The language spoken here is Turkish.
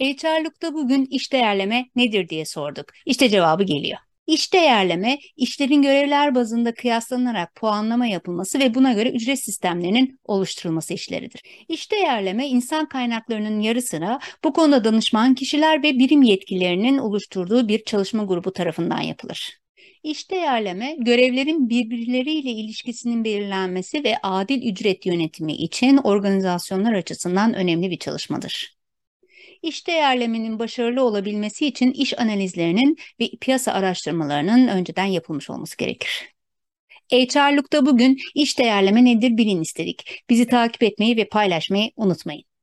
HR'lukta bugün iş değerleme nedir diye sorduk. İşte cevabı geliyor. İş değerleme, işlerin görevler bazında kıyaslanarak puanlama yapılması ve buna göre ücret sistemlerinin oluşturulması işleridir. İş değerleme, insan kaynaklarının yarısına bu konuda danışman kişiler ve birim yetkililerinin oluşturduğu bir çalışma grubu tarafından yapılır. İş değerleme, görevlerin birbirleriyle ilişkisinin belirlenmesi ve adil ücret yönetimi için organizasyonlar açısından önemli bir çalışmadır. İş değerlemenin başarılı olabilmesi için iş analizlerinin ve piyasa araştırmalarının önceden yapılmış olması gerekir. HR'lukta bugün iş değerleme nedir bilin istedik. Bizi takip etmeyi ve paylaşmayı unutmayın.